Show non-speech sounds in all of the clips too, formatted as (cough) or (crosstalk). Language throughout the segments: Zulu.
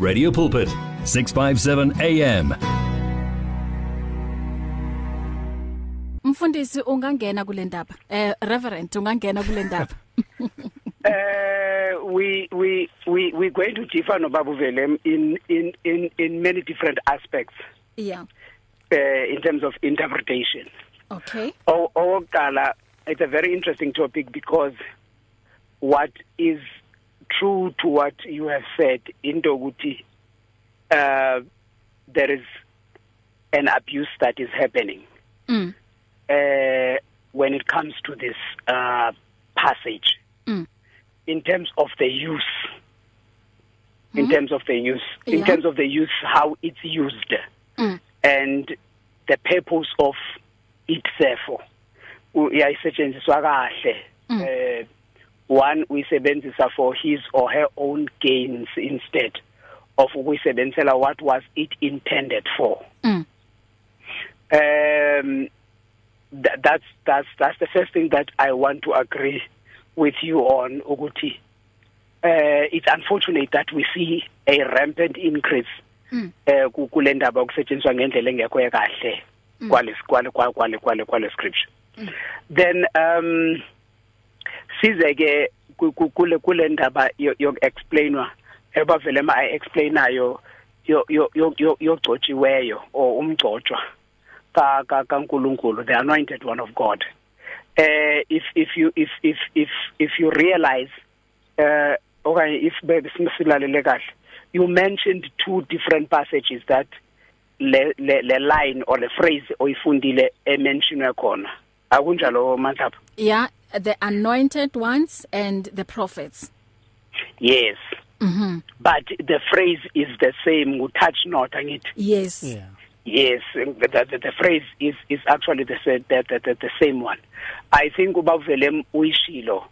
Radio Pulpit 657 AM Mfundisi ungangena kule ndaba. Eh reverend ungangena kule ndaba. Uh, (laughs) we we we we're going to differ no Babu Velem in in in in many different aspects Yeah. uh, in terms of interpretation. Okay. O- Owokuqala it's a very interesting topic because what is true to what you have said into ukuthi uh there is an abuse that is happening Mm. uh when it comes to this uh passage Mm. in terms of the use in Mhm. terms of the use in Yeah. terms of the use how it's used Mm. and the purpose of it therefore uyayisetshenziswa kahle Mm. eh one uyisebenzisa for his or her own gains instead of ukuyisebenzisela what was it intended for Mm. um th that's that's that's the first thing that I want to agree with you on ukuthi uh it's unfortunate that we see a rampant increase Mm. eh ku- kule ndaba okusetshenziswa ngendlela engekho kahle kwale kwale kwale kwale kwale scripture then um size ke ku- ku- kule kule ndaba yok explainwa ebavele ma explainayo yo yo yo yogcotshiweyo or umgcotshwa ka ka kaNkuluNkulu the anointed one of God. Uh if if you if if if if you realize uh okay if besilalele kahle you mentioned two different passages that le le, line or the phrase oyifundile ementionwe khona. Akunjalo manhlapha Yeah, the anointed ones and the prophets. yes Mhm. but the phrase is the same touch not angithi Yes. Yeah. Yes, the, the, the phrase is is actually the the, the, the, the same one. I think ubavele uyishilo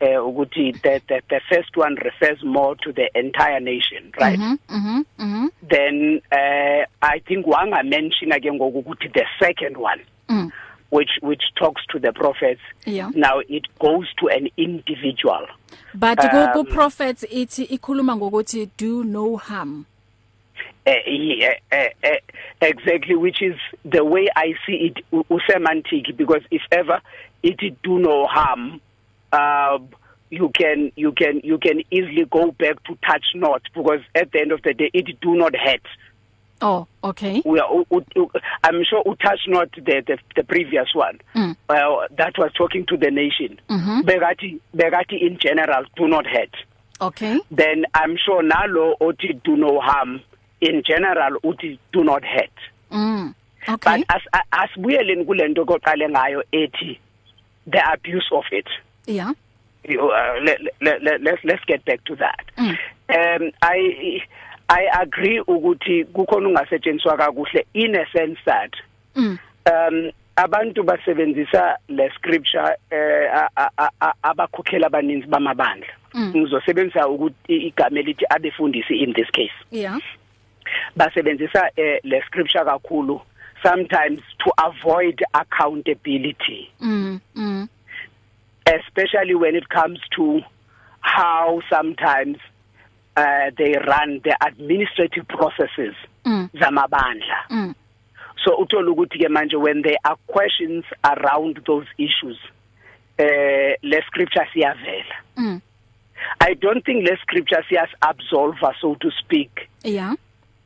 eh ukuthi the, the the first one refers more to the entire nation, right? Mhm. Mhm. Mhm. Then uh I think wanga mention again ngokuthi the second one Mm. Which which talks to the prophets. Yeah. Now it goes to an individual. But Um, ku prophets ithi ikhuluma ngokuthi do no harm. uh, yeah, uh, uh, exactly which is the way I see it u- semantic because if ever it do no harm uh, you can you can you can easily go back to touch not because at the end of the day it do not hurt Oh, okay. we are u- u- I'm sure u touch not the, the the previous one Mm. uh, that was talking to the nation Mhm. begati begati in general do not hurt Okay. then I'm sure nalo othi do no harm in general uthi do not hurt Mm. but Okay. as asibuyeleni kulento koqale ngayo ethi the abuse of it Yeah. You, uh, let, let, let, let's let's get back to that Mm. um i i agree ukuthi kukhona ungasetshenziswa kakuhle in a sense that Mm. um abantu basebenzisa le scripture eh abakhokhela abaninzi bamabandla Mm. ngizosebenzisa ukuthi igama elithi abefundisi in this case Yeah. basebenzisa eh, le scripture kakhulu sometimes to avoid accountability Mm. Mm. especially when it comes to how sometimes uh, they run the administrative processes Mm. zamabandla Mm. so uthola ukuthi ke manje when there are questions around those issues eh le scripture siyavela Mm. i don't think le scripture siyas absolve so to speak Yeah.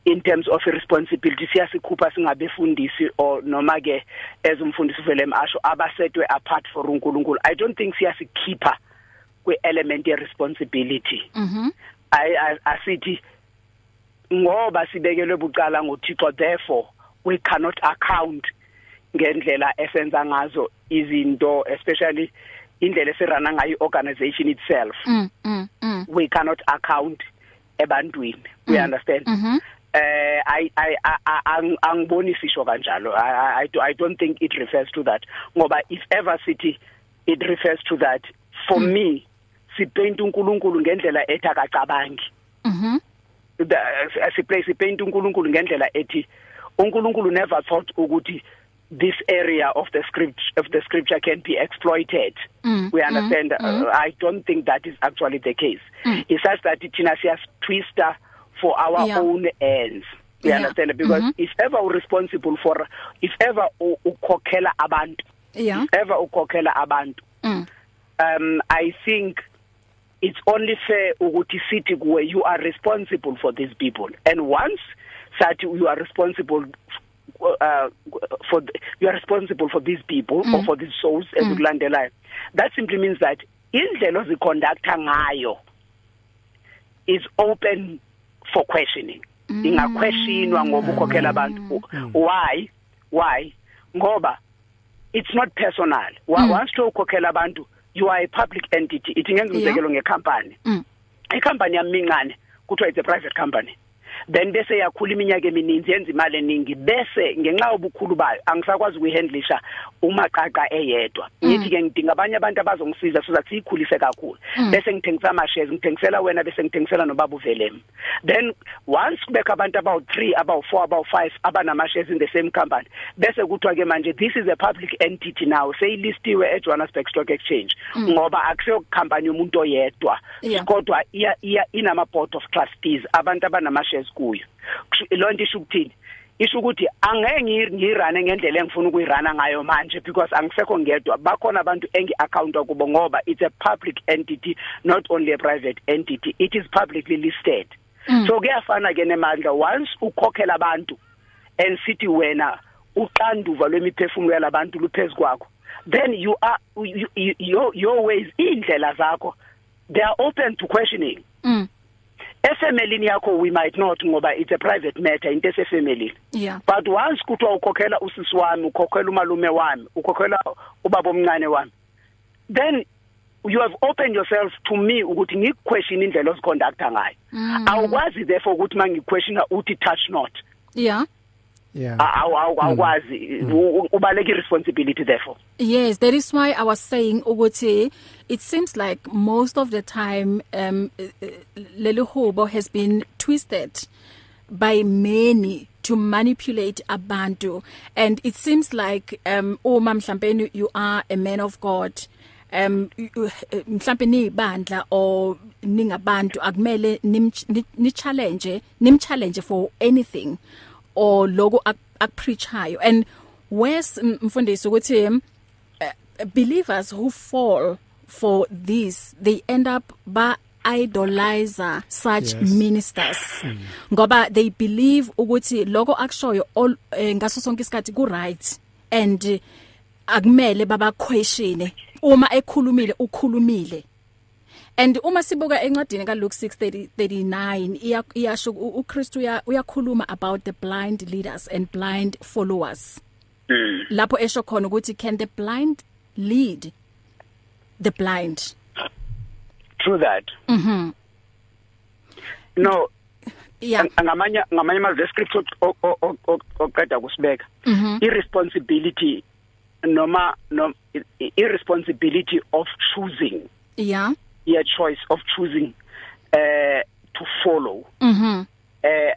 in terms of responsibility siyasikhupha singabefundisi or noma ke as umfundisi vele emasho abasetwe apart for uNkulunkulu i don't think siyasikhipha kwe element ye responsibility Mhm. i I- asithi ngoba sibekelwe bucala ngoThixo therefore we cannot account ngendlela esenza ngazo izinto especially indlela esirana ngayo organization itself Mm. Mm. Mm. we cannot account ebantwini we Mm. understand Mhm. eh i i I- ang- angiboni sisho kanjalo I, I I do- i don't think it refers to that ngoba if ever city it refers to that for Mm. me sipaint uNkulunkulu ngendlela ethi akacabangi Mhm. siplay sipaint uNkulunkulu ngendlela ethi uNkulunkulu never thought ukuthi this area of the script of the scripture can be exploited Mm, we understand mm, uh, i don't think that is actually the case Mm. it's just that thina siyas twister for our Yeah. own ends you Yeah. understand because Mhm. if ever u responsible for if ever ukhokhela abantu yeah if ever ukhokhela abantu mm. um i think it's only fair ukuthi sithi kuwe you are responsible for these people. And once sathi you are responsible uh for the, you are responsible for these people mm. or for these souls ezikulandelayo that simply means that indlela oziconducta ngayo is open for questioning. Ingaquestionwa ngoba ukhokhela abantu. Why? Why? Ngoba it's not personal. Wa- once to ukhokhela abantu you are a public entity ithi ngenza Yeah. umzekelo ngecompany Mm. icompany yami mincane kuthiwa it's a private company then bese yakhula iminyaka emininzi yenza imali eningi. Bese ngenxa yobukhulu bayo angisakwazi ukuyihandlisha umaqaqa eyedwa. Ngithi ke ngidinga abanye abantu abazongisiza so that siyikhulise kakhulu. Bese ngithengisa ama shares ngithengisela wena bese ngithengisela nobaba uvelem. Then once kubekho abantu abawu 3 abawu 4 abawu 5 abanama shares in the same company bese kuthiwa ke manje this is a public entity now seyilistiwe eJohannesburg Stock Exchange. Ngoba akuseyo company yomuntu oyedwa Yeah. kodwa iya iya inama board of trustees abantu abanama shares kuyo Kusho- lonto isho ukuthini? Isho ukuthi angeke ngi- ngirane ngendlela engifuna ukuyirana ngayo manje because angisekho ngedwa. Bakhona abantu engi accountwa kubo ngoba it's a public entity not only a private entity. It is publicly listed. So kuyafana ke nemandla. Once ukhokhela abantu and sithi wena uqanduva lwemiphefumulo yalabantu luphezulu kwakho then you are you, you, your your ways indlela zakho they are open to questioning. Mm. Efamilini yakho we might not ngoba it's a private matter into esefamily yeah. But once kuthiwa ukhokhela usisi wami ukhokhela umalume wami ukhokhela ubaba omncane wami then you have opened yourself to me ukuthi ngikuquestion indlela oziconducta ngayo. Awukwazi therefore ukuthi mangiquestiona uthi touch not. Yeah. yeah awu awu- awukwazi U- u- ubaleka responsibility therefore. Yes, that is why I was saying ukuthi it seems like most of the time um leli hubo has been twisted by many to manipulate abantu. And it seems like um uma mhlawumbe you are a man of God um mhlawumbe nibandla or ningabantu akumele nim- ni challenge nim challenge for anything. Or logo akupreachayo and where's m- mfundisi ukuthi um, uh, believers who fall for this they end up ba idolizer such Yes. ministers. Ngoba they believe ukuthi lokho akushoyo all eh, ngaso sonke isikhathi ku right and eh, akumele baba question uma ekhulumile ukhulumile. And uma sibuka encwadini ka Luke 6:39 iya- iyasho u- uKristu uya- uyakhuluma about the blind leaders and blind followers. Lapho esho khona ukuthi can the blind lead the blind? True that. Mhm no yeah. Ang- ngamanye ngamanye ama scripture oqeda kusibeka mhm irresponsibility noma no i- irresponsibility of choosing. Yeah. Your choice of choosing uh to follow. Mhm uh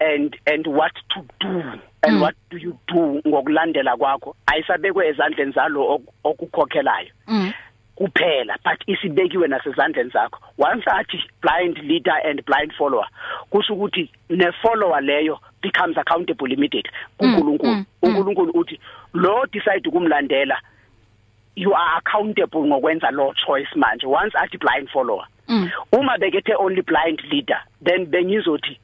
and and what to do and Mm. what do you do ngokulandela kwakho? Ayisabekwe ezandleni zalo ok- okukhokhelayo mhm kuphela but isibekiwe nasezandleni zakho. Once athi blind leader and blind follower kusho ukuthi ne follower leyo becomes accountable immediately. kuNkulunkulu mm, uNkulunkulu uthi lo decide ukumlandela you are accountable ngokwenza law choice manje once athi blind follower Mm. uma bekethe only blind leader then bengizothi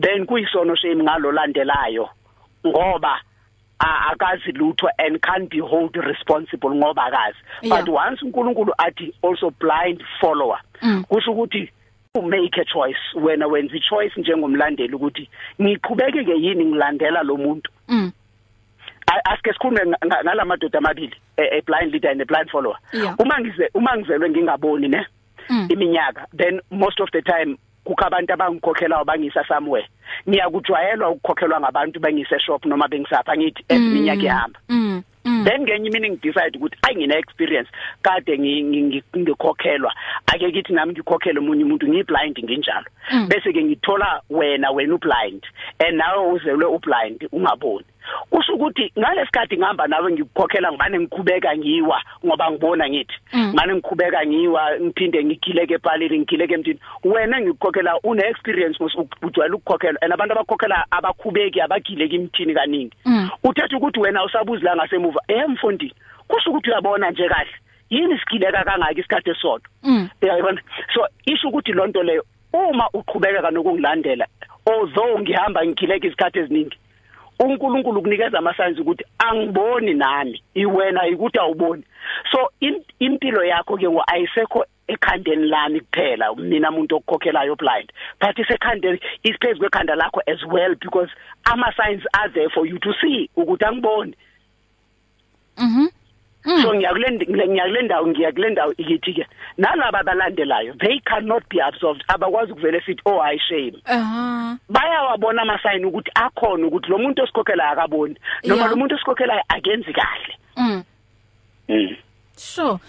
then kuyisono shame ngalolandelayo ngoba a- akazi lutho and can't be hold responsible ngoba akazi Yeah. but once uNkulunkulu athi also blind follower Mm. kusho ukuthi u make a choice wena wenza i choice njengomlandeli ukuthi ngiqhubekeke yini ngilandela lo muntu mhm A- asike sikhulume ngalamadoda amabili a a blind leader and a blind follower. Uma ngize uma ngizelwe ngingaboni ne? Mm. iminyaka then most of the time kukho abantu abangikhokhelayo bangisa somewhere. Ngiyakujwayelwa ukukhokhelwa ngabantu bengise shop noma bengisapha ngithi eminyaka ihamba mhm mhm then ngenye imini ngidecide ukuthi ayi ngine experience kade ngi- ngi- ngi- ngikhokhelwa ake kithi nami ngikhokhele umunye umuntu ngiblind nginjalo. Mm. bese ke ngithola wena wena ublind. And nawe uzelwe ublind ungaboni. Kusho ukuthi ngalesikhathi ngihamba nawe ngikukhokhela ngibane ngikhubeka ngiwa ngoba ngibona ngithi ngane ngikhubeka ngiwa ngiphinde ngigileke epalini ngigileke emthini. Wena ngikukhokhela une experience ujwayele ukukhokhela and abantu abakhokhela abakhubeki abagileki emthini kaningi. Uthetha ukuthi wena usabuzi la ngasemuva. Eh mfondini kusho ukuthi uyabona nje kahle. Yini sigileka kangaka isikhathi esodwa uyabona so isho ukuthi lonto leyo uma uqhubekeka nokungilandela although ngihamba ngigileka isikhathi eziningi uNkulunkulu kunikeza ama-signs ukuthi angiboni nami iwena ukuthi awuboni. So impilo yakho ke ngo ayisekho ekhandeni lami kuphela mina umuntu okukhokhelayo blind. But isekhandeni isiphezulu kwekhanda lakho as well because ama signs are there for you to see ukuthi angiboni. Mhm. Mm. So ngiyakulenda ngiyakulenda ngiyakulenda ikithi ke nalabo abalandelayo they cannot be absorbed abakwazi kuvele sithi oh i shame aha bayawabona ama sign ukuthi akhona ukuthi lo muntu osikhokhela akaboni noma lo muntu osikhokhelayo akenzi kahle mm mm. Sure.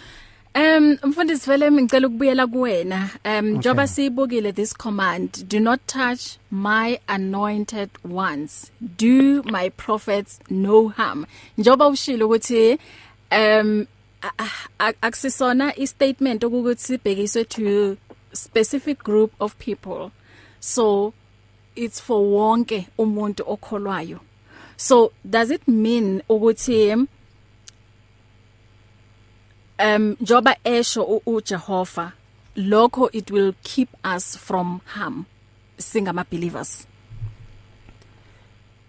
Um mfundisi vele ngicela ukubuyela kuwena. Um njoba siyibukile this command, do not touch my anointed ones. Do my prophets no harm. Njoba ushilo ukuthi um akusisona i statement ukuthi sibhekiswe to specific group of people. So it's for wonke umuntu okholwayo. So does it mean ukuthi um njoba esho uJehova lokho it will keep us from harm singama believers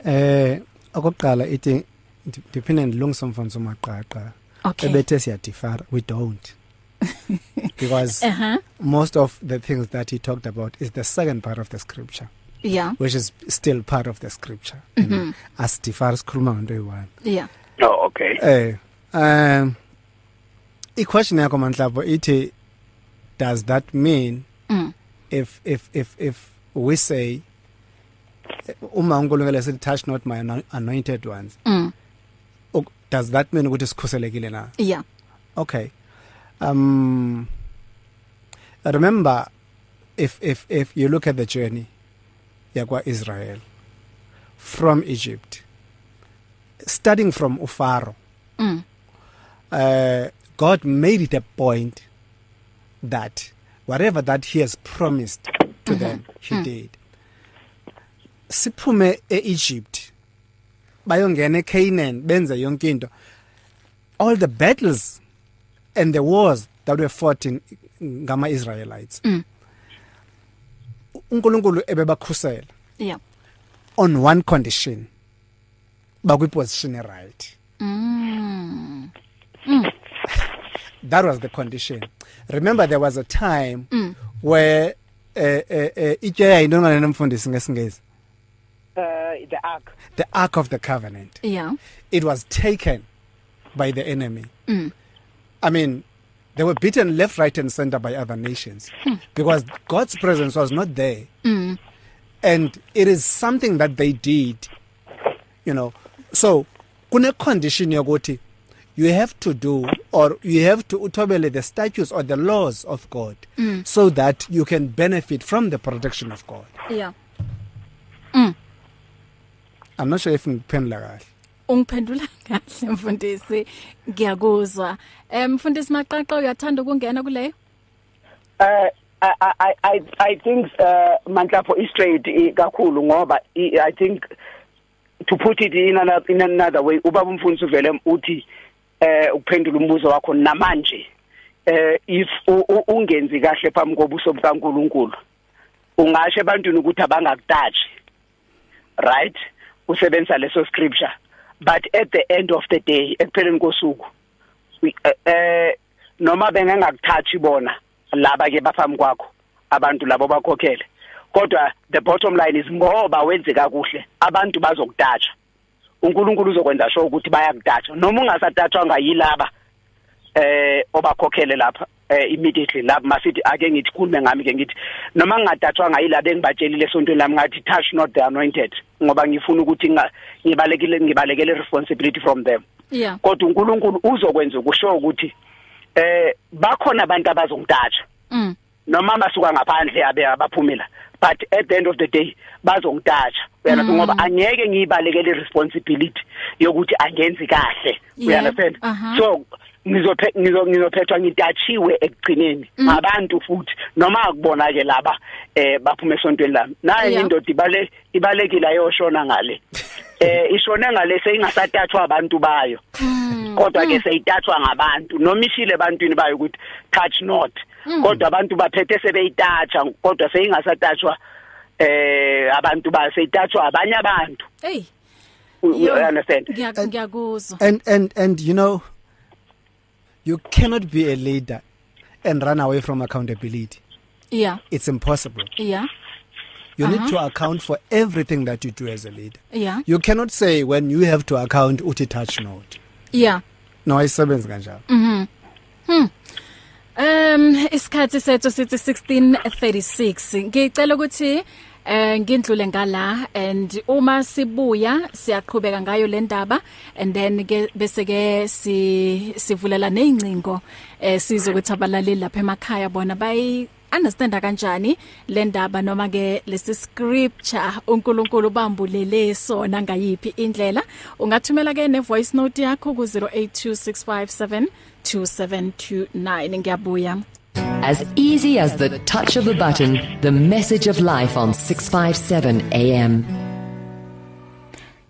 eh okokuqala ithi ndiphinde ndilungise umfundisi umaqaqa Okay. ebethe siyadifara we don't. (laughs) Because uh-huh. most of the things that he talked about is the second part of the scripture yeah. which is still part of the scripture you know. Asidifara sikhuluma ngento eyi-one. Yeah. Oh okay. Eh um i-question yakho manhlapho ithi does that mean mm. if if if if we say uma uNkulunkulu sithi touch not my ano- anointed ones Mm. Does that mean ukuthi sikhuselekile na? Yeah. Okay. Um remember if if if you look at the journey yakwa Israel from Egypt starting from uFaro mm. uh God made it a point that whatever that he has promised to them he did. Siphume eEgypt. Bayongena eCanaan benze yonke into. All the battles and the wars that were fought in ngama Israelites Mm. uNkulunkulu ebebakhusela. Yeah. On one condition bakwi position right mm. that was the condition. Remember there was a time Mm. where eh eh eh itsheya into ngane nomfundisi ngesingezi uh the ark. The ark of the covenant. Yeah. It was taken by the enemy. Mm. i mean they were beaten left right and center by other nations. Because god's presence was not there. Mm. and it is something that they did you know. So kune condition yokuthi you have to do or you have to uthobele the statutes or the laws of God mm. so that you can benefit from the protection of God. Yeah. I'm not sure if ngiphendula kahle. Ungiphendula (laughs) kahle mfundisi. Ngiyakuzwa. Em mfundisi maqaqa uyathanda ukungena kuleyo? Uh I I I I think uh Manhlapho is straight eh, kakhulu ngoba i- think to put it in another in another way ubaba umfundisi uvele uthi eh ukuphendula umbuzo wakho namanje eh if ungenzi kahle phambi kobuso bukaNkuluNkulu ungasho ebantwini ukuthi abangakutashi right? Usebenzisa leso scripture. But at the end of the day ekupheleni kosuku eh, eh noma bengengakuthathi bona laba ke baphambi kwakho abantu labo bakhokhele. Kodwa the bottom line is ngoba wenze kakuhle abantu bazokutatsha. uNkulunkulu uzokwenza sure ukuthi bayakutatsha noma ungasatatshwanga yilaba eh obakhokhele lapha. Eh immediately lapha masithi ake ngithi khulume ngami ke ngithi noma ngingatatshwanga yilabo engibatshelile esontweni lami ngathi touch not the anointed ngoba ngifuna ukuthi nga- ngibalekile ngibalekele responsibility from them. Yeah. Kodwa uNkulunkulu uzokwenza ukusho ukuthi eh bakhona abantu abazongitatsha mm. Noma masuka ngaphandle abe abaphumela but at the end of the day bazongitatsha uyana Mm. ngoba angeke ngiyibalekele responsibility yokuthi angenzi kahle. Uyanderstand aha. so ngizophe ngizo- ngizophethwa ngitatshiwe ekugcineni. Mm. ngabantu futhi noma akubona ke laba eh baphume esontweni lami. Naye indoda ibale ibalekile ayoshona ngale. (laughs) Eh ishone ngale seyingasatathwa abantu bayo. Mm. kodwa ke seyitathwa ngabantu. Noma ishile ebantwini bayo ukuthi touch not. Kodwa abantu baphethe sebeyitatsha kodwa seyingasatathwa eh abantu ba seyitathwa abanye abantu hey You- you yo, understand ngiya- ngiyakuzwa And and and you know, you cannot be a leader and run away from accountability. yeah It's impossible. yeah You Uh-huh. need to account for everything that you do as a leader. yeah You cannot say when you have to account uthi touch note. yeah No ayisebenzi kanjalo. Um isikhathi sethu sithi 1636 ngicela ukuthi eh ngindlule ngala and uma sibuya siyaqhubeka ngayo le ndaba and then ke bese ke si sivulela nezincingo eh sizokuthi abalaleli lapha emakhaya bona bayi understand kanjani le ndaba noma ke lesi scripture uNkulunkulu bambulele sona ngayiphi indlela. Ungathumela ke ne voice note yakho ku 0826572729 ngiyabuya. As easy as the touch of a button, the message of life on 657 AM.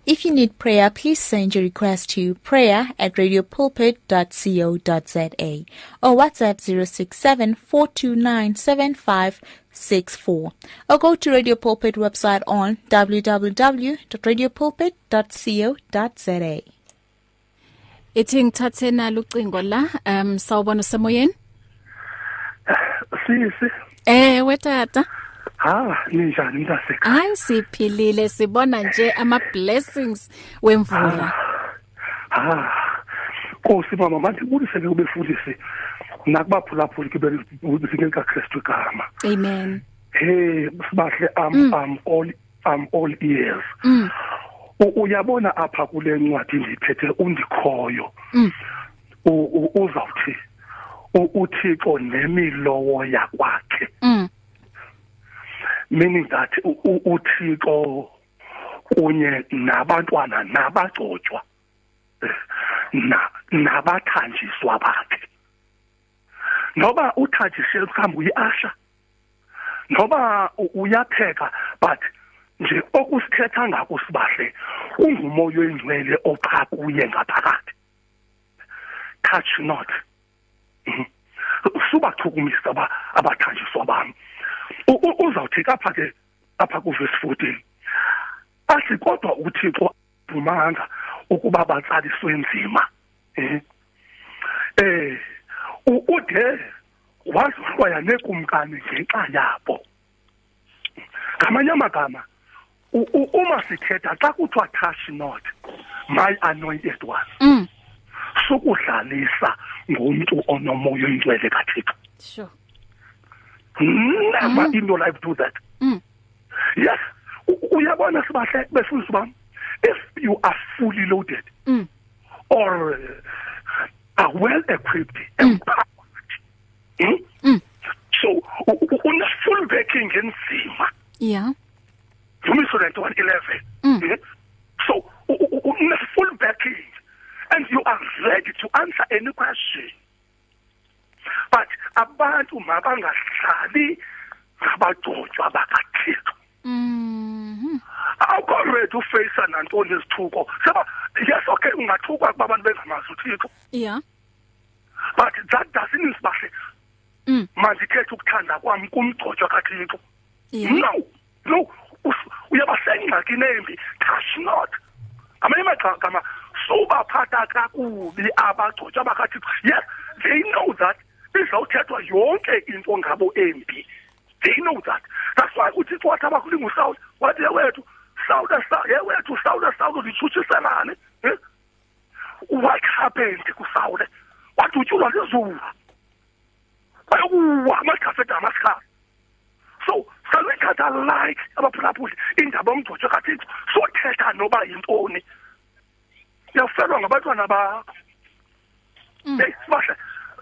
If you need prayer, please send your request to prayer at radiopulpit.co.za or WhatsApp 067-429-7564 or go to Radio Pulpit website on www.radiopulpit.co.za. ithi ngithathe nalo ucingo la um sawubona semoyeni? Sisi. Ewe tata. Ha ninjani mntaseka hayi siphilile sibona nje ama blessings wemvula ha Nkosi mama mandibulise ke ubefundisi nakubaphulaphuli ke bezingeni kaKristu igama. Amen. Hey sibahle am am all am all ears. Mm. U- uyabona apha kule ncwadi ndiphethe undikhoyo. Mm. U- u- uzawuthi u- uthixo nemilowo yakwakhe. Mm. Meaning that uthixo kunye nabantwana nabagcotshwa na nabathanjiswa bakhe. Noba uthanjiswe mhlawumbe uyiasha noba uyapheka but nje okusithetha ngako sibahle ungumoya oyingcwele opha kuye ngaphakathi. Touch not. Mhm. subachukumisa aba abathanjiswa bami. Uzawuthi apha ke apha kuverse 14 athi kodwa uThixo vumanga ukuba batsaliswe nzima eh? Eh ude wazohlwaya nekumkani ngenxa yabo. Ngamanye amagama uma sithetha xa kuthiwa touch not my anointed one mm. sukudlalisa ngomuntu onomoya oyingcwele kaThixo. Sure. Never in your life do that Mm. yes uyabona sibahle befundisi bami if you are fully loaded Mm. or uh, are well equipped empowered mm? Mm. so u- u- une full backing enzima yeah Dumiso 9111 Mm. mm? so u- u- u- une full backing and you are ready to answer any question but abantu mabangahlali ngabagcotshwa bakathixo. Awukho ready ufacea nantoni izithuko seba yes okay ungathukwa kuba abantu bengamazi uthixo. Yeah. But that doesn't mean sibahle. Mm. mandikhethe ukuthanda kwami kumgcotshwa kathixo. No no uyabasengxakini embi. Touch not. Ngamanye amagama subaphatha kakubi abagcotshwa bakathixo. Yes they know that izawuthethwa yonke into ngabo embi they know that that's why uthixo wathi abakhuli ngusawule wathi yewethu sawule Sa- yewethu sawule lichutshiselane eh? what happened kusawule wadutyulwa lizulu bayokuwa amagafeta amasikhazi so saluyithatha like abaphulaphuli indaba yomgcotshwa kathixo sothetha noba yintoni uyafelwa ngabantwana bakho hey sibahle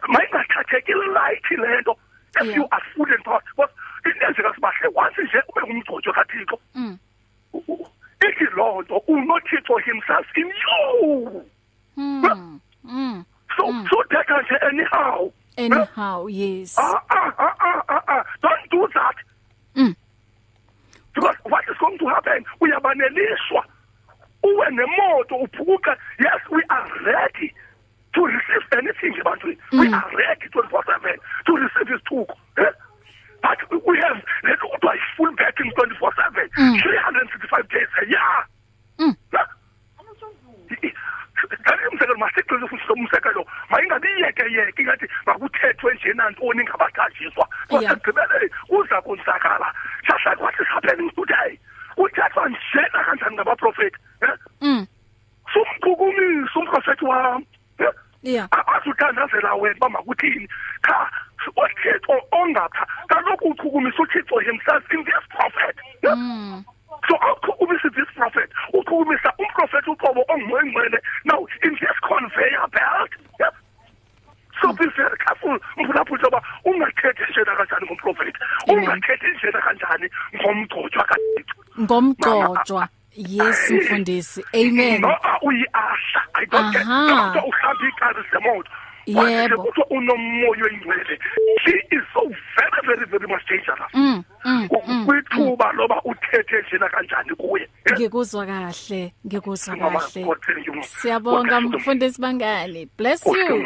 mayingathatheki light le nto if Yeah. you are full and power because intenzeka sibahle once nje ube ngumgcotsho kathixo Mm. u- u- ithi loo nto unothixo himself in you Mm. Mm. so so thetha nje anyhow Anyhow, yes. ah, ah, ah, ah, ah, ah. don't do that Mm. because what is going to happen uyabaneliswa uwe nemoto uphuke yes we are ready to receive anything ebantwini we Mm. are ready 24/7 to receive isithuko eh? but we have le nto kuthiwa yi-full backing 24/7 Mm. 365 days a year Mm. Na- Kanti umsekelo masiqinise futhi umsekelo mayingabiyeke yeke ingathi makuthethwe nje nantoni ngabathanjiswa Yeah. kwasekugqibeleni kuza konzakala just like what is happening today kuthethwa njena kanjani ngabaprofethi eh? Mm. sumchukumisa umprofethi wam eh? Yeah. azuthandazela wena uba makuthini cha uthixo ongapha kaloku uchukumisa uthixo himself in this prophet eh? Mm. so awuchukumisi this prophet uchukumisa umprofethi uqobo ongcwengcwele now in this conveyor belt yeah? so be very careful mphulaphula uba ungathethi njena kanjani ngomprofethi Amen. ungathethi njena kanjani ngomgcotshwa kathixo Ngomgcojwa. Yes, mfundisi. Amen. noba uyi-asha i don't get Aha. kuthiwa uhlamba iikari zemoto Yebo. kuthiwa unomoya oyingcwele she is so very very very much dangerous Mm. Mm. Ku- kwithuba loba uthethe njena kanjani kuye Eh? Ngikuzwa kahle, ngikuzwa Mama, kahle. God thank you. Siyabonga God thank you. mfundisi bangani. Bless God you. thank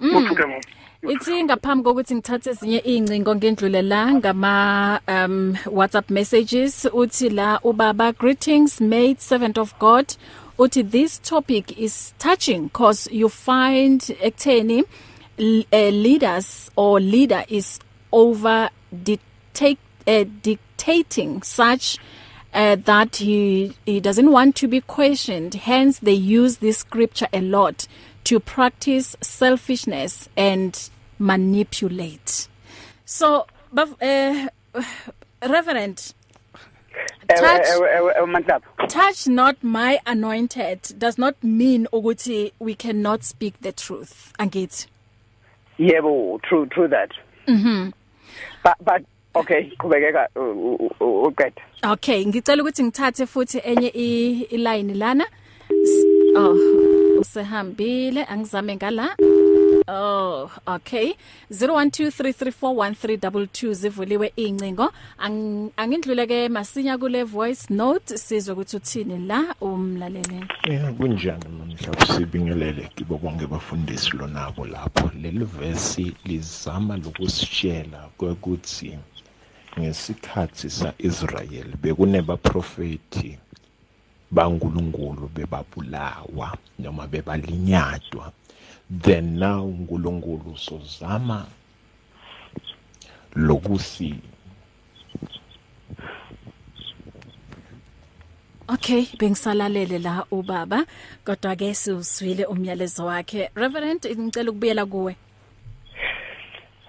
you. Uthuke ngom- Ithi ngaphambi kokuthi ngithathe ezinye incingo ngendlule la ngama um WhatsApp messages uthi la ubaba greetings made servant of God uthi this topic is touching cause you find ekutheni uh, leaders or leader is over dictate uh, dictating such uh, that he he doesn't want to be questioned. Hence they use this scripture a lot to practice selfishness and manipulate. So but uh, (sighs) reverend Ewe touch ewe ewe ewe Manhlaba. touch not my anointed does not mean ukuthi we cannot speak the truth angithi Yebo, true true that. Mhm. But but okay, qhubekeka u- u- u- uqeda. Okay, ngicela ukuthi ngithathe futhi enye i i line lana. S- Oh, usehambile angizame ngala. Oh, okay. 0123341322 zivuliwe incingo. Ang- Angindlule ke masinya kule voice note sizwe ukuthi uthini la umlaleli. Eh kunjani mhla sibingelele kibo bonke bafundisi lonabo lapho leli verse lizama lokusitshela ukuthi ngesikhathi saIsrael bekunebaprofeti baNkuluNkulu bebabulawa noma bebalinyadwa then now uNkulunkulu sozama lokusi Okay, bengisalalele la ubaba kodwa ke siwuswile umyalezo wakhe. Reverend ngicela ukubuyela kuwe.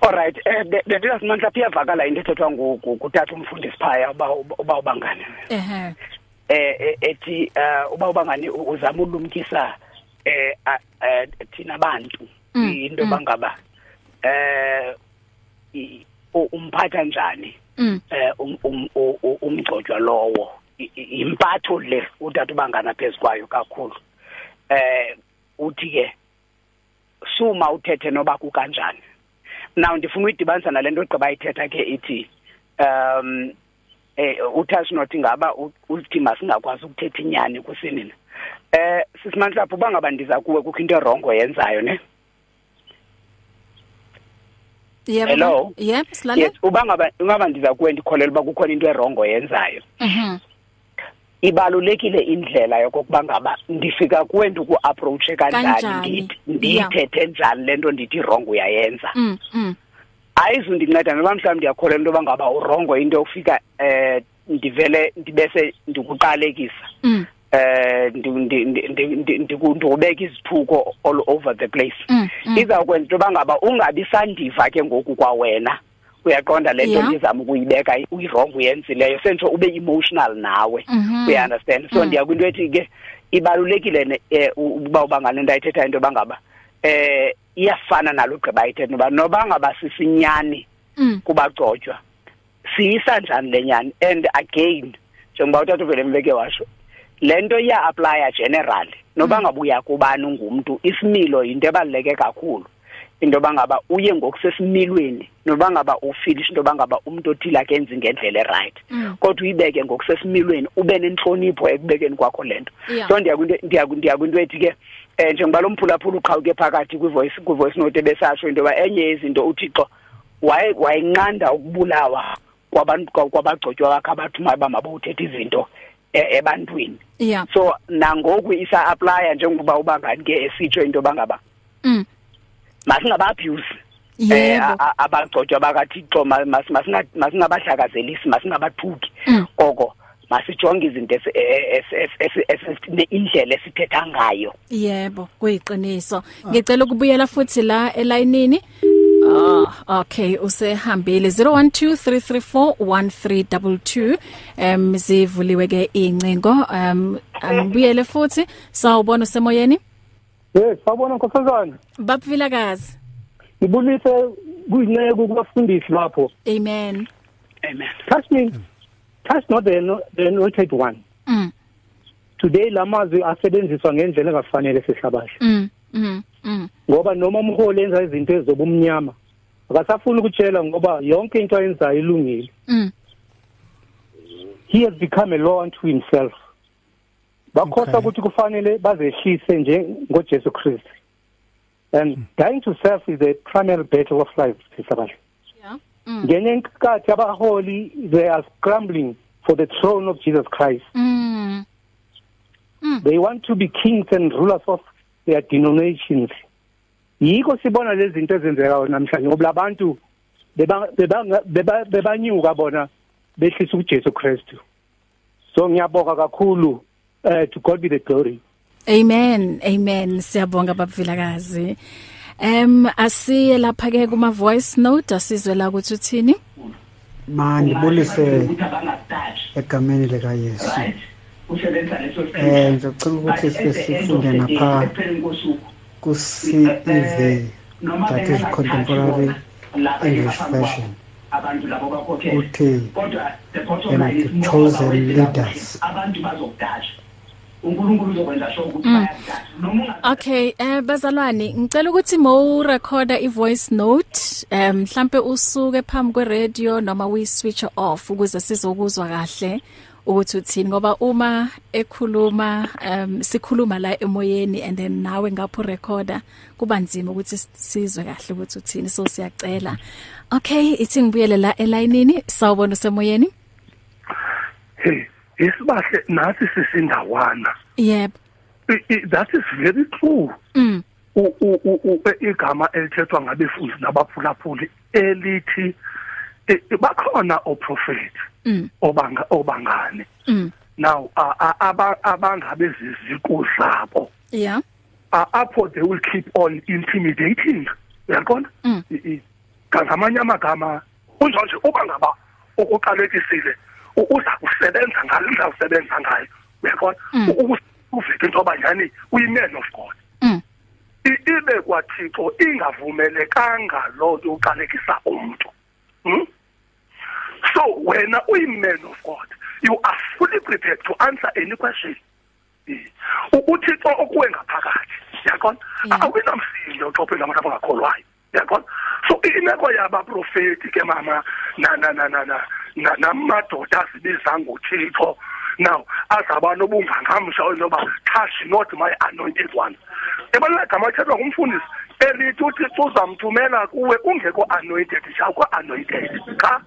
Alright, eh bethina simandla phiyavakala into ethethwa ngoku kuthatha umfundisi phaya uba uba ubangane. Ehhe. Eh eh, ethi eh, uba ubangane u- uzama ulumkisa eh a- eh, thina bantu Mm, into mm. bangaba eh i- u- umphatha njani Mm. eh um- um- u- u- umgcotshwa lowo I- i- impatho le utata ubangana phezukwayo kakhulu eh uthi ke suma uthethe noba kukanjani now ndifuna uyidibanisa nale nto ogqiba ithetha ke ithi um eh uthasi not ngaba u- uthi masingakwazi ukuthetha inyani kusinina eh sisimanhlapho bangaba ndiza kuwe kukho into erongo yenzayo ne Yebo. Hello? Yep, silalela. yes ubangaba ungaba ndiza kuwe ndikholela uba kukhona into erongo yenzayo Mhm. ibalulekile indlela yokokuba ngaba ndifika kuwe ndikuapproache kanjani Kanjani, ndithi- ndiyithethe njani le nto ndithi wrong uyayenza Mm. Mm. ayizundinceda noba mhlawumbi ndiyakholelwa into yoba ngaba urongo into yokufika eh ndivele ndibese ndikuqalekisa Mm. Eh ndi- ndi- ndi- ndi- ndi- ndiku- ndikubeka izithuko all over the place Mm, mm. izawukwenza into yoba ngaba ungabi sandiva ke ngoku kwawena uyaqonda le nto Yeah. ndizama ukuyibeka uyirong uyenzileyo sentsho ube emotional nawe Mhm. uyaunderstand so Mm. ndiya kwinto ethi ke ibalulekile ne- eh, u- uba uba ngale nto ayithethayo into yoba ngaba eh iyafana nalo gqiba ayithetha noba noba ngaba sisinyani kubagcotshwa siyisanjani lenyani and again njengoba utata uvele mbeke washo lento iya apply general noba ngabuya kubani ungumuntu isimilo into ebaluleke kakhulu. Into bangaba uye ngokusesimilweni noba ngaba ufinish into bangaba umuntu othile akenzi ngendlela eright. Kodwa uyibeke ngokusesimilweni ube nenhlonipho ekubekeni kwakho lento Yeah. so ndiyakwinto ndiyakwinto ethi ke eh njengoba lo mphulaphula uqhawuke phakathi kwivoice kwivoice note besasho into ba enye yezinto uThixo waye wayinqanda ukubulawa kwabantu kwabagcotshwa bakhe abathumayo bamabothetha izinto. e- ebantwini yeah so nangoku isa apply njengoba ubangani ke esitsho into bangaba mm masingaba abuse Yebo. abagcotshwa bakaThixo ma- mas- masinga- masingabahlakazelisi masingabathuki Mm. oko masijonge izinto esi- e- ne- indlela esithetha ngayo Yebo, kuyiqiniso. Ngicela ukubuyela futhi la elayinini. Ah, okay, usehambile 0123341322. Em zivuliwe ke incingo. Em angibuyele futhi sawubona usemoyeni. Yes, sawubona nkosazana. Babvilakazi. Ngibulise kuyinceku kubafundisi lapho. Amen. amen Touch me. Touch not the ano- the anointed one. Mm. Today lamazwi asebenziswa ngendlela engafanele sehlabahle. Mm. Mm. Mm. Ngoba noma umholi enza izinto ezobumnyama akasafuni ukutshela ngoba yonke into ayenzayo ilungile. Mm. He has become a law unto himself. Bakhosa ukuthi kufanele bazehlise nje ngoJesu Christ. And dying to self is the primary battle of life sehlabahle. Yeah. Mm. ngenye inkathi abaholi they are scrambling for the throne of Jesus Christ Mm. they want to be kings and rulers of their denominations yiko sibona lezi zinto ezenzekayo namhlanje ngoba labantu beba- beba- beba- bebanyuka bona behlisa uJesu Kristu so ngiyabonga kakhulu uh, to God be the glory Amen. Amen. Siyabonga babvilakazi. Em asiye lapha ke kuma voice note asizwe la ukuthi uthini? mandibulise egameni lika Yesu eh ngicela ukuthi sike sifunde napha ku CEV that is contemporary English version. uthi and the chosen leaders. Okay, eh bazalwane, ngicela ukuthi mo recorder i voice note, eh mhlambe usuke phambi kwe radio noma uyi switch off ukuze sizokuzwa kahle. Ukuthi uthini ngoba uma ekhuluma um sikhuluma la emoyeni and then nawe ngapho recorder kuba nzima ukuthi sizwe kahle ukuthi uthini so siyacela. Okay, ithi ngibuyele la elayinini sawubona usemoyeni? hey isibahle nathi sisindawana i- that is very true Mm. Igama elithethwa ngabefundi nabaphulaphuli elithi bakhona oprofeti Mm. obanga obangane Mm. now a- a- aba- abangabeziziqu zabo Yeah. apho they will keep on intimidating uyaqonda Mm. Ngamanye amagama kunjalo nje uba ngaba ukuqalekisile u- uza kusebenza ngalo uza kusebenza ngayo uyaqonda uveke into yoba nyhani uyi-man of god ibe kwathixo ingavumelekanga loo nto uqalekisa umntu hmm? So wena uyi-man of god. You are fully prepared to answer any question. Uthixo okuwe ngaphakathi yaqona Yeah. awinamsindo uxophela abantu abangakholwayo yaqona so imeko yabaprofeti ke mama na na na na na na namadoda azibiza ngothixo now azaba nobungangamsha onoba touch not my anointed one. Ebalula gama athethwa ngumfundisi elithi uthixo uzamthumela kuwe ungekho anointed awukho anointed. Cha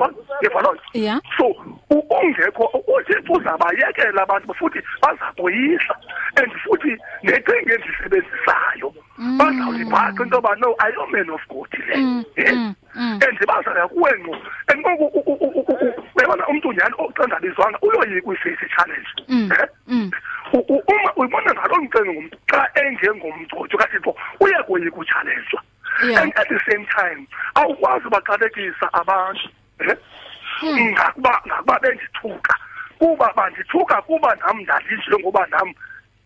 loo nto Yeah. so ungekho uthixo uzabayekela abantu futhi baza kuyihla and futhi necinga endisebenzisayo. Bazawulibhaqa into yoba no ayoman of god le. Mm, mm, mm. and bazaya kuwe ngqo. And ngoku uyabona umntu nyhani ocengabizwanga uyoyika uyi-face challenge. Mm, mm. Uma uyibona ngaloo mcengo ngumntu xa engengomgcotho kathixo uyakoyika utshalentshwa Yeah. and at the same time awukwazi ubaqalekisa abantu eh? ngakuba ngakuba bendithuka kuba bandithuka kuba nam ndalinje ngoba nam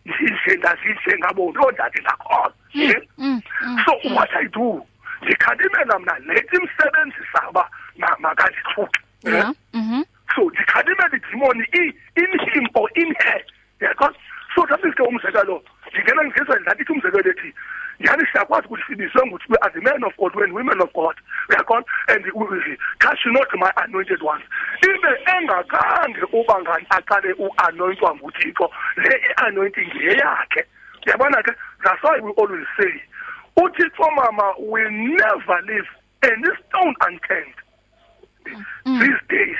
ndinje ndazinje ngabo loo ndandingakhona eh? mm, mm, so what i do ndikhalimela mna lethi imsebenzisa uba makandixhuke yeah mhm so ndikhalimela idimoni in him or in her because so that is ke umzekelo ndingena ngizizwe ndlathi umzekelo ethi yani siyakwazi ukuthi sibizwe ngokuthi we are the men of God when women of God uyakona and touch not my anointed ones. Ibe engakhange uba ngani aqale uanointwa nguThixo. Le anointing ngeyakhe. Uyabona ke that's why we always say uThixo mama will never leave any stone unturned. Mm. these days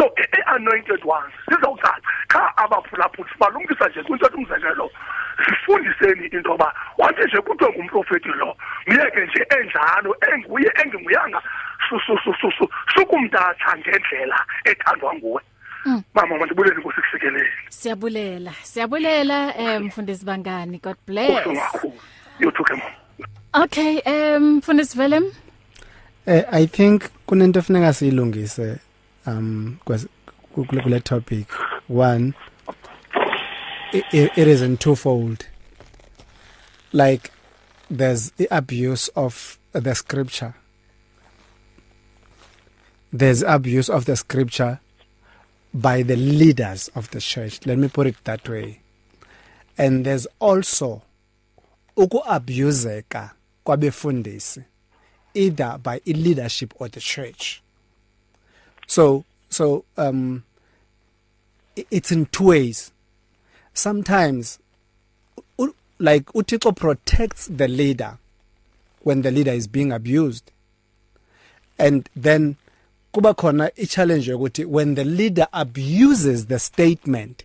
so i-anointed ones sizawucaca cha abaphulaphuli sibalumkisa nje kwinto umzekelo sifundiseni into yoba wathi nje kuthiwe ngumprofeti lo myeke nje enjalo enguye enginguyanga sukumntatha ngendlela ethandwa nguwe Mm. Mama mandibulele inkosi kusikelele. Siyabulela. Siyabulela eh mfundisi bangani. God bless. Yothuke mama. Okay, um mfundisi Velem. Eh I think kunento efuneka siyilungise um kule topic. One it, it is in twofold. Like there's the abuse of the scripture. There's abuse of the scripture by the leaders of the church. Let me put it that way. And there's also ukuabuseka kwabefundisi either by leadership or the church. So so um it's in two ways. Sometimes like uThixo protects the leader when the leader is being abused. And then kuba khona i challenge ukuthi when the leader abuses the statement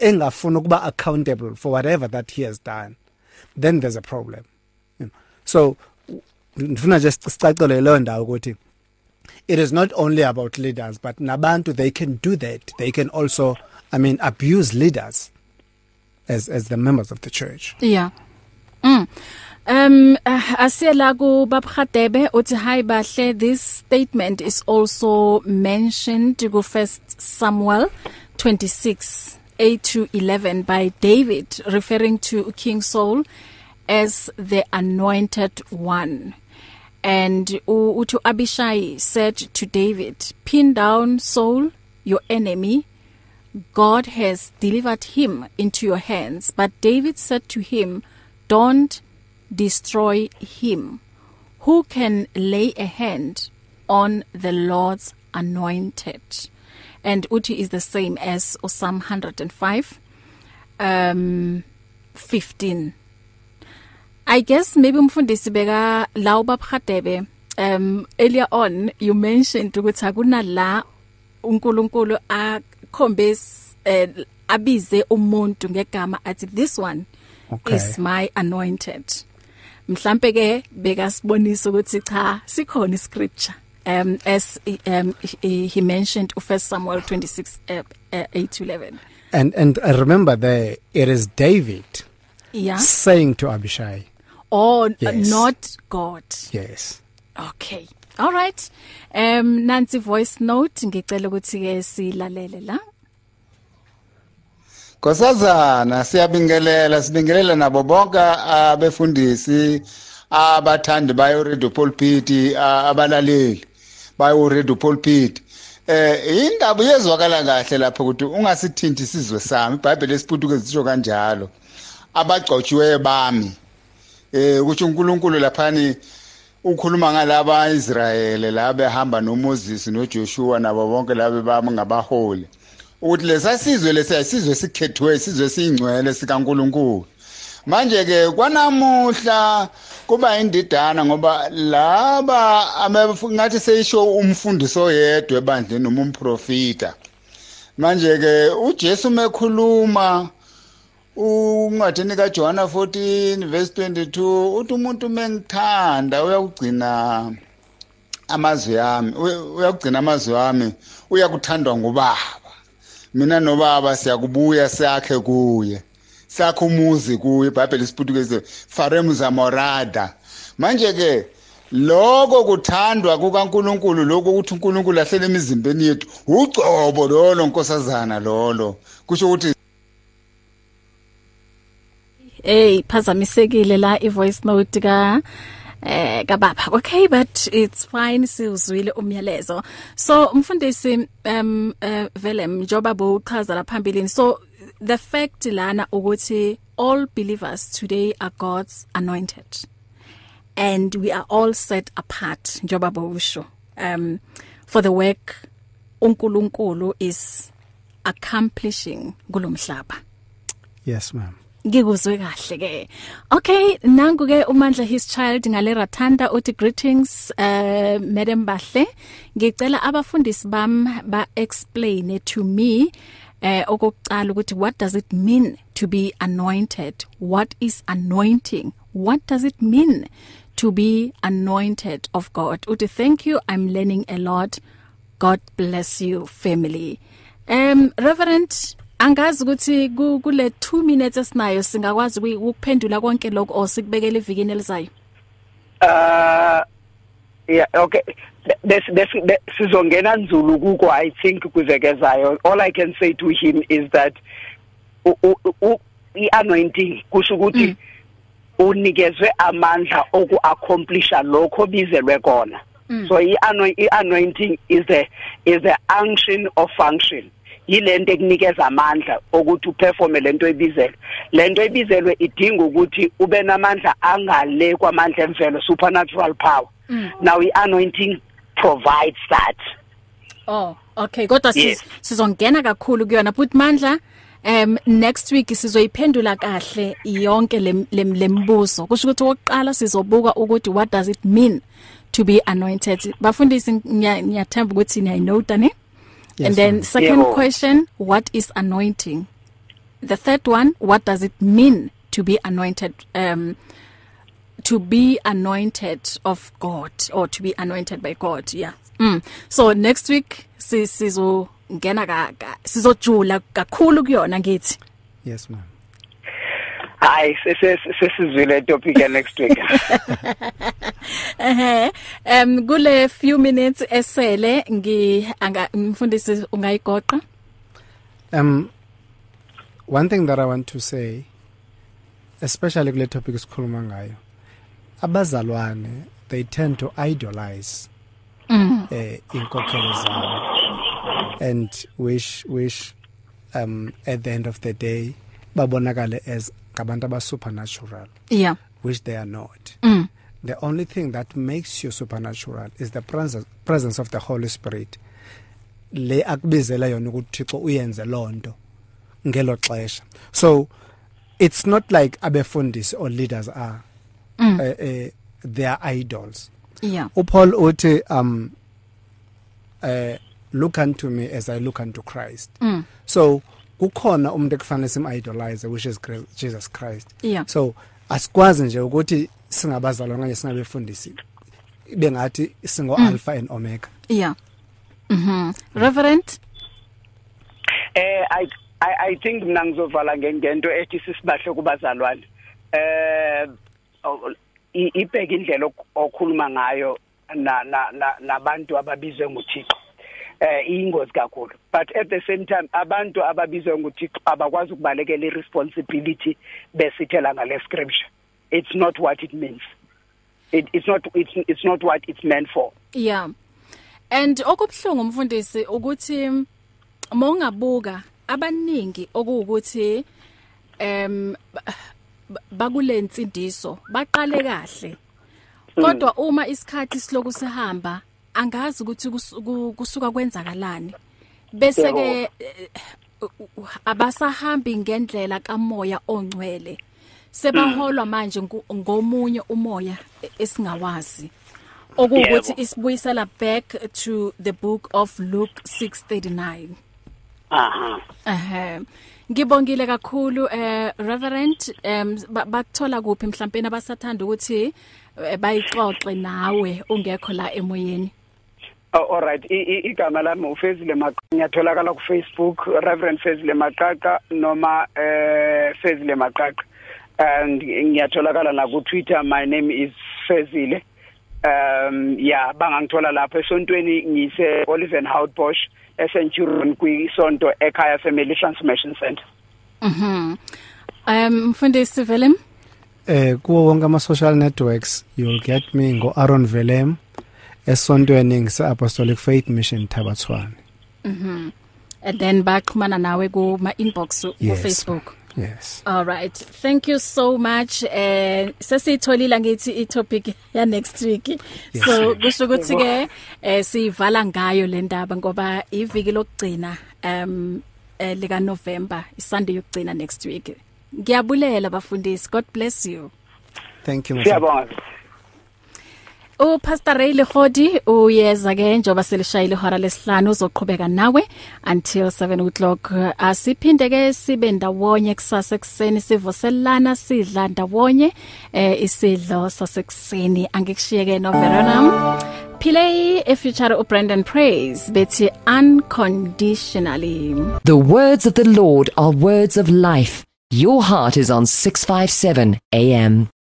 engafuna ukuba accountable for whatever that he has done then there's a problem you know? so ngifuna just sicacele leyo ndawo ukuthi it is not only about leaders but nabantu they can do that. They can also i mean abuse leaders as as the members of the church. Yeah. Mm. Um asiyela ku babkhadebe uthi hi bahle this statement is also mentioned to go first Samuel 26 8 to 11 by David referring to King Saul as the anointed one. And uthi Abishai said to David pin down Saul your enemy. God has delivered him into your hands. But David said to him don't destroy him. Who can lay a hand on the Lord's anointed? And uthi is the same as Psalm 105 um 15 I guess maybe umfundisi beka la ubabhadebe um earlier on you mentioned ukuthi akuna la uNkulunkulu akhombe eh, abize umuntu ngegama athi this one okay. is my anointed. Mhlambe ke beka sibonisa ukuthi cha sikhona iscripture um as um he mentioned first Samuel 26 uh, uh, 8 to 11 and and I remember there it is David yeah. saying to Abishai or yes. uh, not God. Yes. Okay. All right. Um nansi voice note ngicela ukuthi ke silalele la. Nkosazana siyabingelela sibingelela nabo bonke abefundisi abathandi bayo radio pulpit abalaleli bayo radio pulpit eh indaba yezwakala kahle lapho ukuthi ungasithinti isizwe sami iBhayibheli lesiphutuke zisho kanjalo. Abagcotshiweyo bami eh ukuthi uNkulunkulu laphani ukhuluma ngalaba Israyele la behamba noMoses noJoshua nabo bonke laba bami ngabaholi. Ukuthi lesasizwe lesiyisizwe sikhethwe isizwe siyingcwele sikaNkuluNkulu. Manje ke kwanamuhla kuba indidana ngoba laba ngathi seyisho umfundisi oyedwa ebandleni noma umprofita manje ke uJesu mekhuluma uncwadini kaJohana 14 verse 22 uthi umuntu mengithanda uyakugcina amazwi yami uyakugcina amazwi yami uyakuthandwa ngubaba mina nobaba siyakubuya sakhe kuye sakho umuzi kuye iBhayibheli isiputukeze farem zamorada. Manje ke lokho kuthandwa kukaNkuluNkulu lokho ukuthi uNkulunkulu ahlele emizimbeni yethu ucobo lolo nkosazana lolo. Kusho ukuthi Hey phazamisekile la ivoice note ka eh kababa okay? But it's fine siuzwile umyalezo. So mfundisi um uh, vele njoba bo uchaza la phambilini so the fact lana ukuthi all believers today are God's anointed. And we are all set apart njoba bo usho um for the work uNkulunkulu is accomplishing kulomhlaba. Yes ma'am. Ngikuzwe kahle ke. Okay nangu ke umandla his child ngale Rathanda uthi greetings uh madam Bahle. Ngicela abafundisi bam ba explain to me eh okokucala ukuthi what does it mean to be anointed? What is anointing? What does it mean to be anointed of God? Uthi thank you i'm learning a lot. God bless you family. Um reverend angazi ukuthi kule 2 minutes esinayo singakwazi ukuphendula konke lokho osikubekele evikini elizayo? Uh yeah okay. Des des sizongena nzulu kuko i think kuzekezayo. All i can say to him is that i-anointing kusho ukuthi mm. unikezwe amandla oku accomplisha lokho bizelwe kona. Mm. so i-anointing is the is the unction of function. Yilento ekunikeza amandla ukuthi uperforme lento ebizelwe lento ebizelwe idinga ukuthi ube namandla angale kwamandla emvelo supernatural power. Mm. now i-anointing provides that. Oh okay kodwa yes. sizongena kakhulu kuyona but mandla um next week sizoyiphendula kahle yonke lembuzo kusho ukuthi oqala sizobuka ukuthi what does it mean to be anointed? Bafundisi ngiyathemba ukuthi niyayi note ne yes, and then second yeah. question what is anointing? The third one what does it mean to be anointed um to be anointed of God or to be anointed by God? Yeah. Mm. so next week sizo ngena ka sizojula kakhulu kuyona ngithi. Yes ma'am. Hayi sesizwile topic next week (laughs) eh um kule few minutes esele ngi anga mfundisi ungayigoqa um one thing that i want to say especially kule topic esikhuluma ngayo abazalwane they tend to idolize mm. eh inkokhelo zabo and wish wish um at the end of the day babonakale as ngabantu aba supernatural yeah. which they are not. Mm. the only thing that makes you supernatural is the presence presence of the holy spirit. Le akubizela yona ukuthi Thixo uyenze lonto ngelo xesha. So it's not like abefundisi or leaders are mm. uh, uh, they are idols. Yeah. uPaul uthi um uh look unto me as I look unto Christ. Mm. so kukhona umuntu ekufanele sim idolize which is Jesus Christ. Yeah. so asikwazi nje ukuthi singabazalwa kanye singabefundisi bengathi singo mm. alpha and omega. Yeah. Mhm reverend? Eh i i i think mina ngizovala ngento ethi sisibahle kubazalwane. Eh ibheka indlela okhuluma ngayo na nabantu ababizwe nguThixo. Eh ingozi kakhulu. But at the same time abantu ababizwe nguThixo abakwazi ukubalekela iresponsibility besithela ngale scripture. It's not what it means. It, it's not it's, it's not what it's meant for. Yeah. And okubhlungu umfundisi ukuthi mongabuka abaningi okuwukuthi em bakulensindiso baqale kahle. Kodwa uma isikhathi siloku sihamba angazi ukuthi kusuka kwenzakalani. Bese ke abasahambi ngendlela kamoya ongcwele. Sebaholwa manje ngomunye umoya esingawazi. Okuwukuthi isibuyisela back to the book of Luke 6:39 aha. Ehe. Ngibongile kakhulu eh reverend um bathola kuphi? Mhlawumbe abasathanda ukuthi bayixoxe nawe ungekho la emoyeni. Oh, all right. Igama lami ufezile maqaqa ngiyatholakala ku Facebook Reverend Fezile Maqaqa noma eh Fezile Maqaqa and ngiyatholakala na ku Twitter my name is Fezile. Um yeah bangangithola lapho. Esontweni ngise Olivenhout Bosch eSenturion kwisonto ekhaya Family Transformation Center. Mhm um mfundisi Willem eh kuwo wonke ama social networks. You'll get me ngo Aaron Velem. Esontweni ngise Apostolic Faith Mission Thabathwane Mhm and then baxhumana nawe ku ma inbox ku Yes. Facebook yes All right. Thank you so much. Eh sesitholile ngithi i topic ya next week. So kusho ukuthi ke eh sivala ngayo le ndaba ngoba iviki lokugcina um eh, lika November iSunday yokugcina next week. Ngiyabulela bafundisi. God bless you. thank you my friend. siyabonga U Pastor Ray Lehodi uyeza ke njoba selishayile ihora lesihlanu uzoqhubeka nawe until 7 o'clock asiphinde ke sibe ndawonye kusasa ekseni sivuselana sidla ndawonye eh isidlo sasekuseni angikushiyeke no Veronam Play a future of Brandon Praise bethi unconditionally The words of the Lord are words of life. Your heart is on 657 AM.